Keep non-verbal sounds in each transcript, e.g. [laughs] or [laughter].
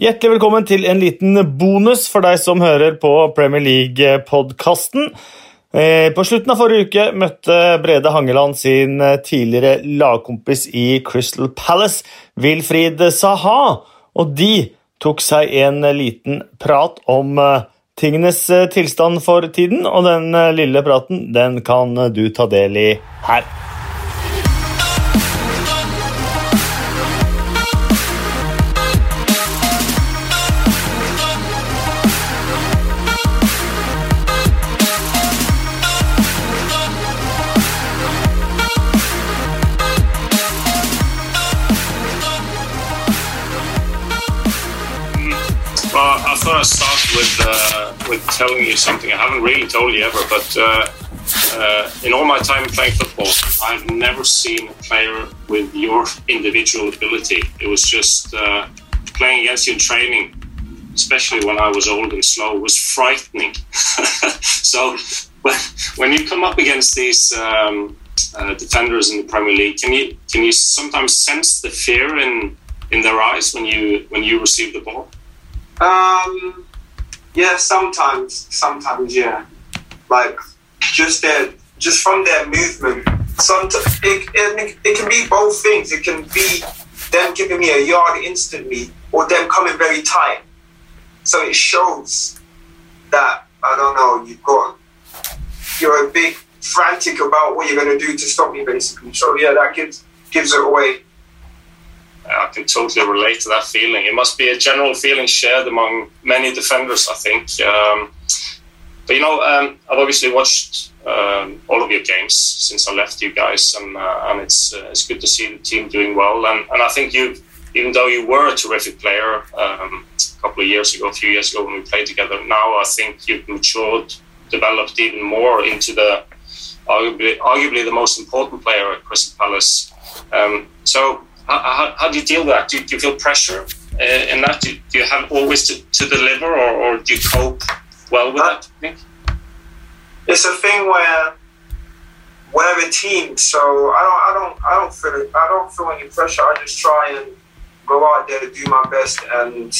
Hjertelig velkommen til en liten bonus for deg som hører på Premier League-podkasten. Eh, på slutten av forrige uke møtte Brede Hangeland sin eh, tidligere lagkompis i Crystal Palace, Wilfried Saha, og de tok seg en liten prat om eh, tingenes tilstand for tiden, og den lille praten den kan du ta del i her. To start with uh, with telling you something I haven't really told you ever, but uh, uh, in all my time playing football, I've never seen a player with your individual ability. It was just uh, playing against you in training, especially when I was old and slow, was frightening. [laughs] so when, when you come up against these um, uh, defenders in the Premier League, can you can you sometimes sense the fear in in their eyes when you when you receive the ball? Um, yeah, sometimes, sometimes, yeah. Like just their, just from their movement. Sometimes it, it, it can be both things. It can be them giving me a yard instantly, or them coming very tight. So it shows that I don't know. You've got you're a big frantic about what you're going to do to stop me, basically. So yeah, that gives gives it away. I can totally relate to that feeling. It must be a general feeling shared among many defenders, I think. Um, but you know, um, I've obviously watched um, all of your games since I left you guys, and, uh, and it's uh, it's good to see the team doing well. And, and I think you, even though you were a terrific player um, a couple of years ago, a few years ago when we played together, now I think you've matured, developed even more into the arguably arguably the most important player at Crystal Palace. Um, so how, how, do you deal with that? Do you, do you feel pressure uh, in that? Do, do, you have always to, to deliver, or, or, do you cope well with that? It's a thing where we're a team, so I don't, I don't, I don't feel, I don't feel any pressure. I just try and go out there to do my best and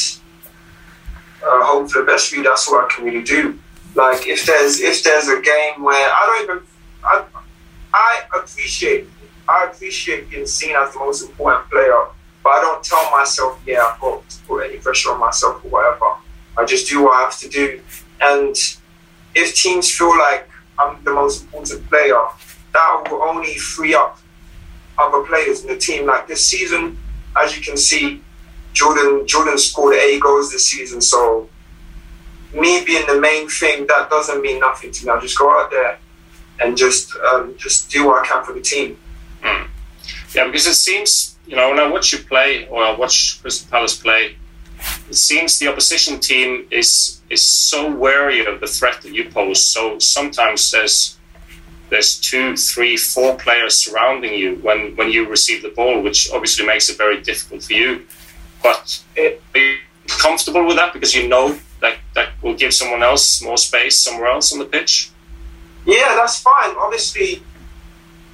uh, hope for the best for you. That's what I can really do. Like if there's if there's a game where I don't even I, I appreciate I appreciate being seen as the most important player, but I don't tell myself, yeah, I've got to put any pressure on myself or whatever. I just do what I have to do. And if teams feel like I'm the most important player, that will only free up other players in the team. Like this season, as you can see, Jordan Jordan scored eight goals this season. So me being the main thing, that doesn't mean nothing to me. I just go out there and just um, just do what I can for the team. Mm. Yeah, because it seems, you know, when I watch you play or I watch Crystal Palace play, it seems the opposition team is is so wary of the threat that you pose. So sometimes there's there's two, three, four players surrounding you when, when you receive the ball, which obviously makes it very difficult for you. But it, are you comfortable with that because you know that that will give someone else more space somewhere else on the pitch? Yeah, that's fine. Obviously,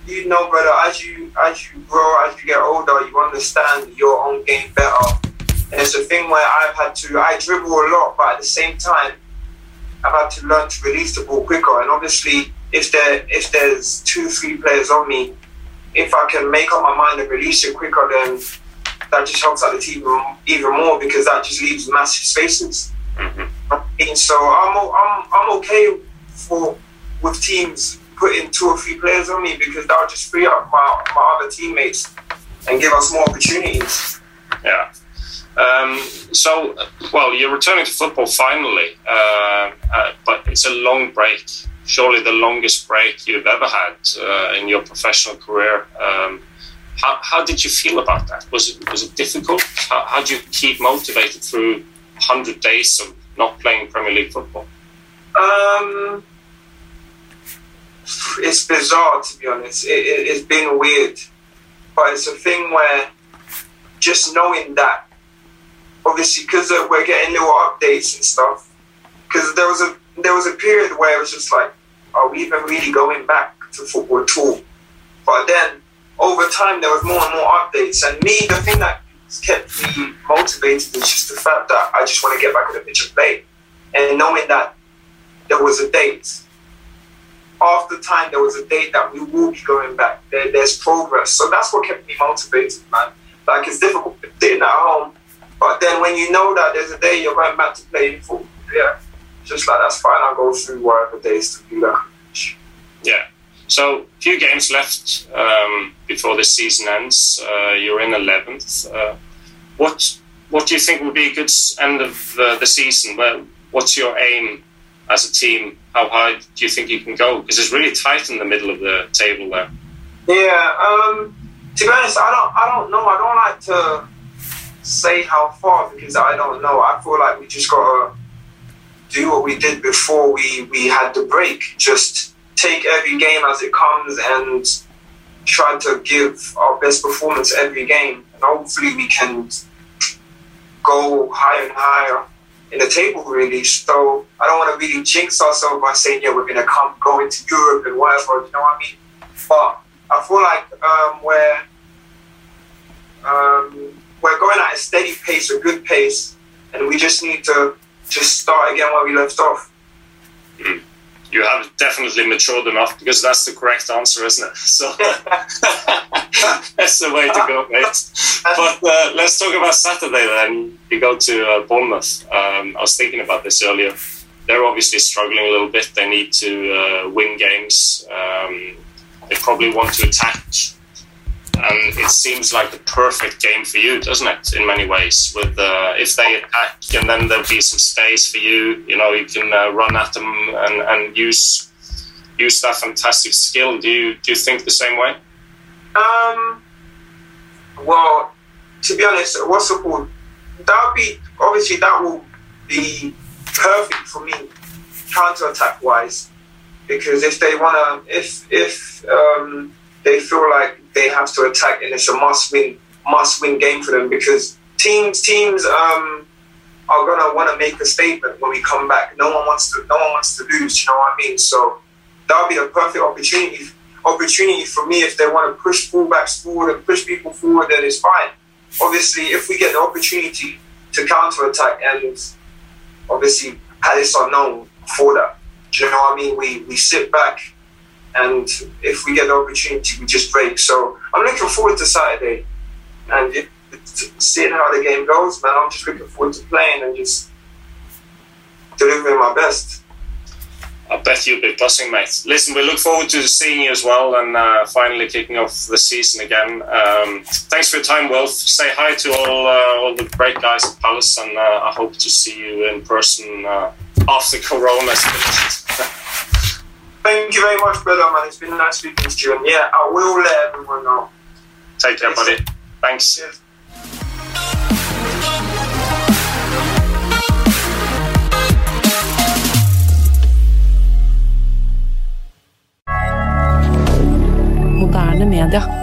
you know, brother, as you as you grow, as you get older, you understand your own game better. And it's a thing where I've had to I dribble a lot, but at the same time, I've had to learn to release the ball quicker. And obviously, if there if there's two, three players on me, if I can make up my mind and release it quicker, then that just helps out the team even more because that just leaves massive spaces. Mm-hmm. And so I'm I'm I'm okay for with teams putting two or three players on me because that would just free up my, my other teammates and give us more opportunities. Yeah. Um, so, well, you're returning to football finally, uh, uh, but it's a long break. Surely the longest break you've ever had uh, in your professional career. Um, how, how, did you feel about that? Was it was it difficult? How, how did you keep motivated through 100 days of not playing Premier League football? Um, it's bizarre to be honest. It, it, it's been weird, but it's a thing where just knowing that, obviously, because we're getting little updates and stuff. Because there was a there was a period where it was just like, are we even really going back to football at all? But then over time, there was more and more updates. And me, the thing that kept me motivated is just the fact that I just want to get back on the pitch and play. And knowing that there was a date. After time, there was a date that we will be going back. There, there's progress. So that's what kept me motivated, man. Like, it's difficult sitting at home. But then when you know that there's a day you're going back to play football, yeah, just like that's fine. I'll go through whatever days to do that. Yeah. So, few games left um, before the season ends. Uh, you're in 11th. Uh, what what do you think will be a good end of uh, the season? Well, what's your aim as a team? How high do you think you can go? Because it's really tight in the middle of the table there. Yeah. Um, to be honest, I don't. I don't know. I don't like to say how far because I don't know. I feel like we just gotta do what we did before we we had the break. Just take every game as it comes and try to give our best performance every game. And hopefully we can go higher and higher in the table really. So I don't want to really jinx ourselves by saying, yeah, we're gonna come go into Europe and whatever, you know what I mean? But I feel like um, we're um, we're going at a steady pace, a good pace, and we just need to just start again where we left off. Mm you have definitely matured enough because that's the correct answer, isn't it? [laughs] So that's the way to go, mate. But uh, let's talk about Saturday then. You go to uh, Bournemouth. Um, I was thinking about this earlier. They're obviously struggling a little bit. They need to uh, win games. Um, they probably want to attack and it seems like the perfect game for you, doesn't it? In many ways, with uh, if they attack and then there'll be some space for you, you know, you can uh, run at them and, and use use that fantastic skill. Do you do you think the same way? Um. Well, to be honest, what's the called? That'll be obviously that will be perfect for me counter attack wise because if they wanna if if um, to attack and it's a must win must win game for them because teams teams um, are gonna want to make a statement when we come back. No one wants to no one wants to lose. You know what I mean? So that would be a perfect opportunity opportunity for me if they want to push fullbacks forward and push people forward. Then it's fine. Obviously, if we get the opportunity to counter attack and obviously Palace are known for that. Do you know what I mean? We we sit back and if we get the opportunity, we just break. So I'm looking forward to Saturday and seeing how the game goes, man. I'm just looking forward to playing and just delivering my best. I bet you'll be buzzing, mate. Listen, we look forward to seeing you as well and uh, finally kicking off the season again. Um, thanks for your time, Wilf. Say hi to all uh, all the great guys at Palace, and uh, I hope to see you in person uh, after finished. Thank you very much, brother, man. It's been nice speaking to you. And yeah, I will let everyone know. Take care, buddy. Thanks. Cheers. Moderne media.